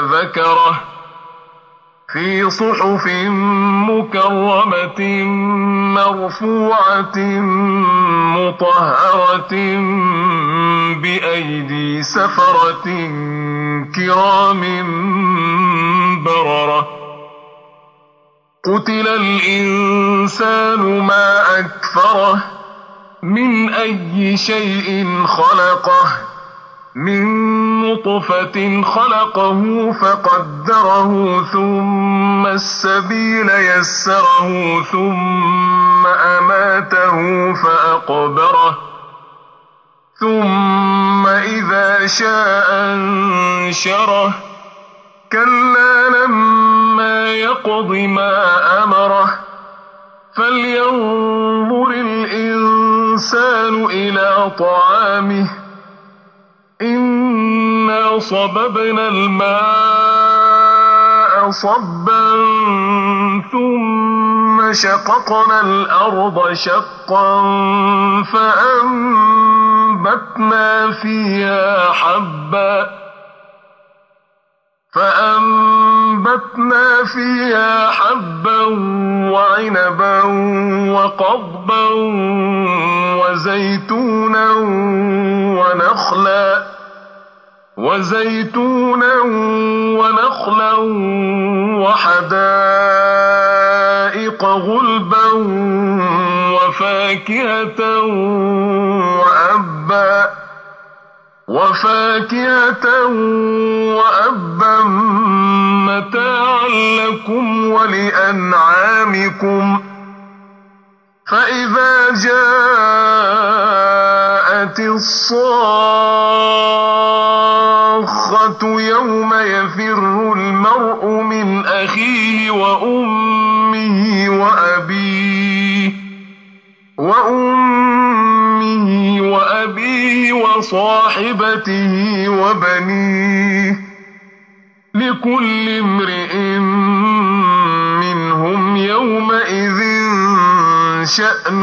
ذكره في صحف مكرمة مرفوعة مطهرة بأيدي سفرة كرام بررة. قتل الإنسان ما أكفره من أي شيء خلقه. من نطفة خلقه فقدره ثم السبيل يسره ثم أماته فأقبره ثم إذا شاء أنشره. كلا لما يقض ما أمره. فلينظر الإنسان إلى طعامه. صببنا الماء صبا ثم شققنا الأرض شقا فأنبتنا فيها حبا فأنبتنا فيها حبا وعنبا وقضبا وزيتونا ونخلا وزيتونا ونخلا وحدائق غلبا وفاكهة وأبا وفاكهة وأبا متاعا لكم ولأنعامكم فإذا الصاخة يوم يفر المرء من أخيه وأمه وأبيه وأمه وأبيه وصاحبته وبنيه لكل امرئ منهم يومئذ شأن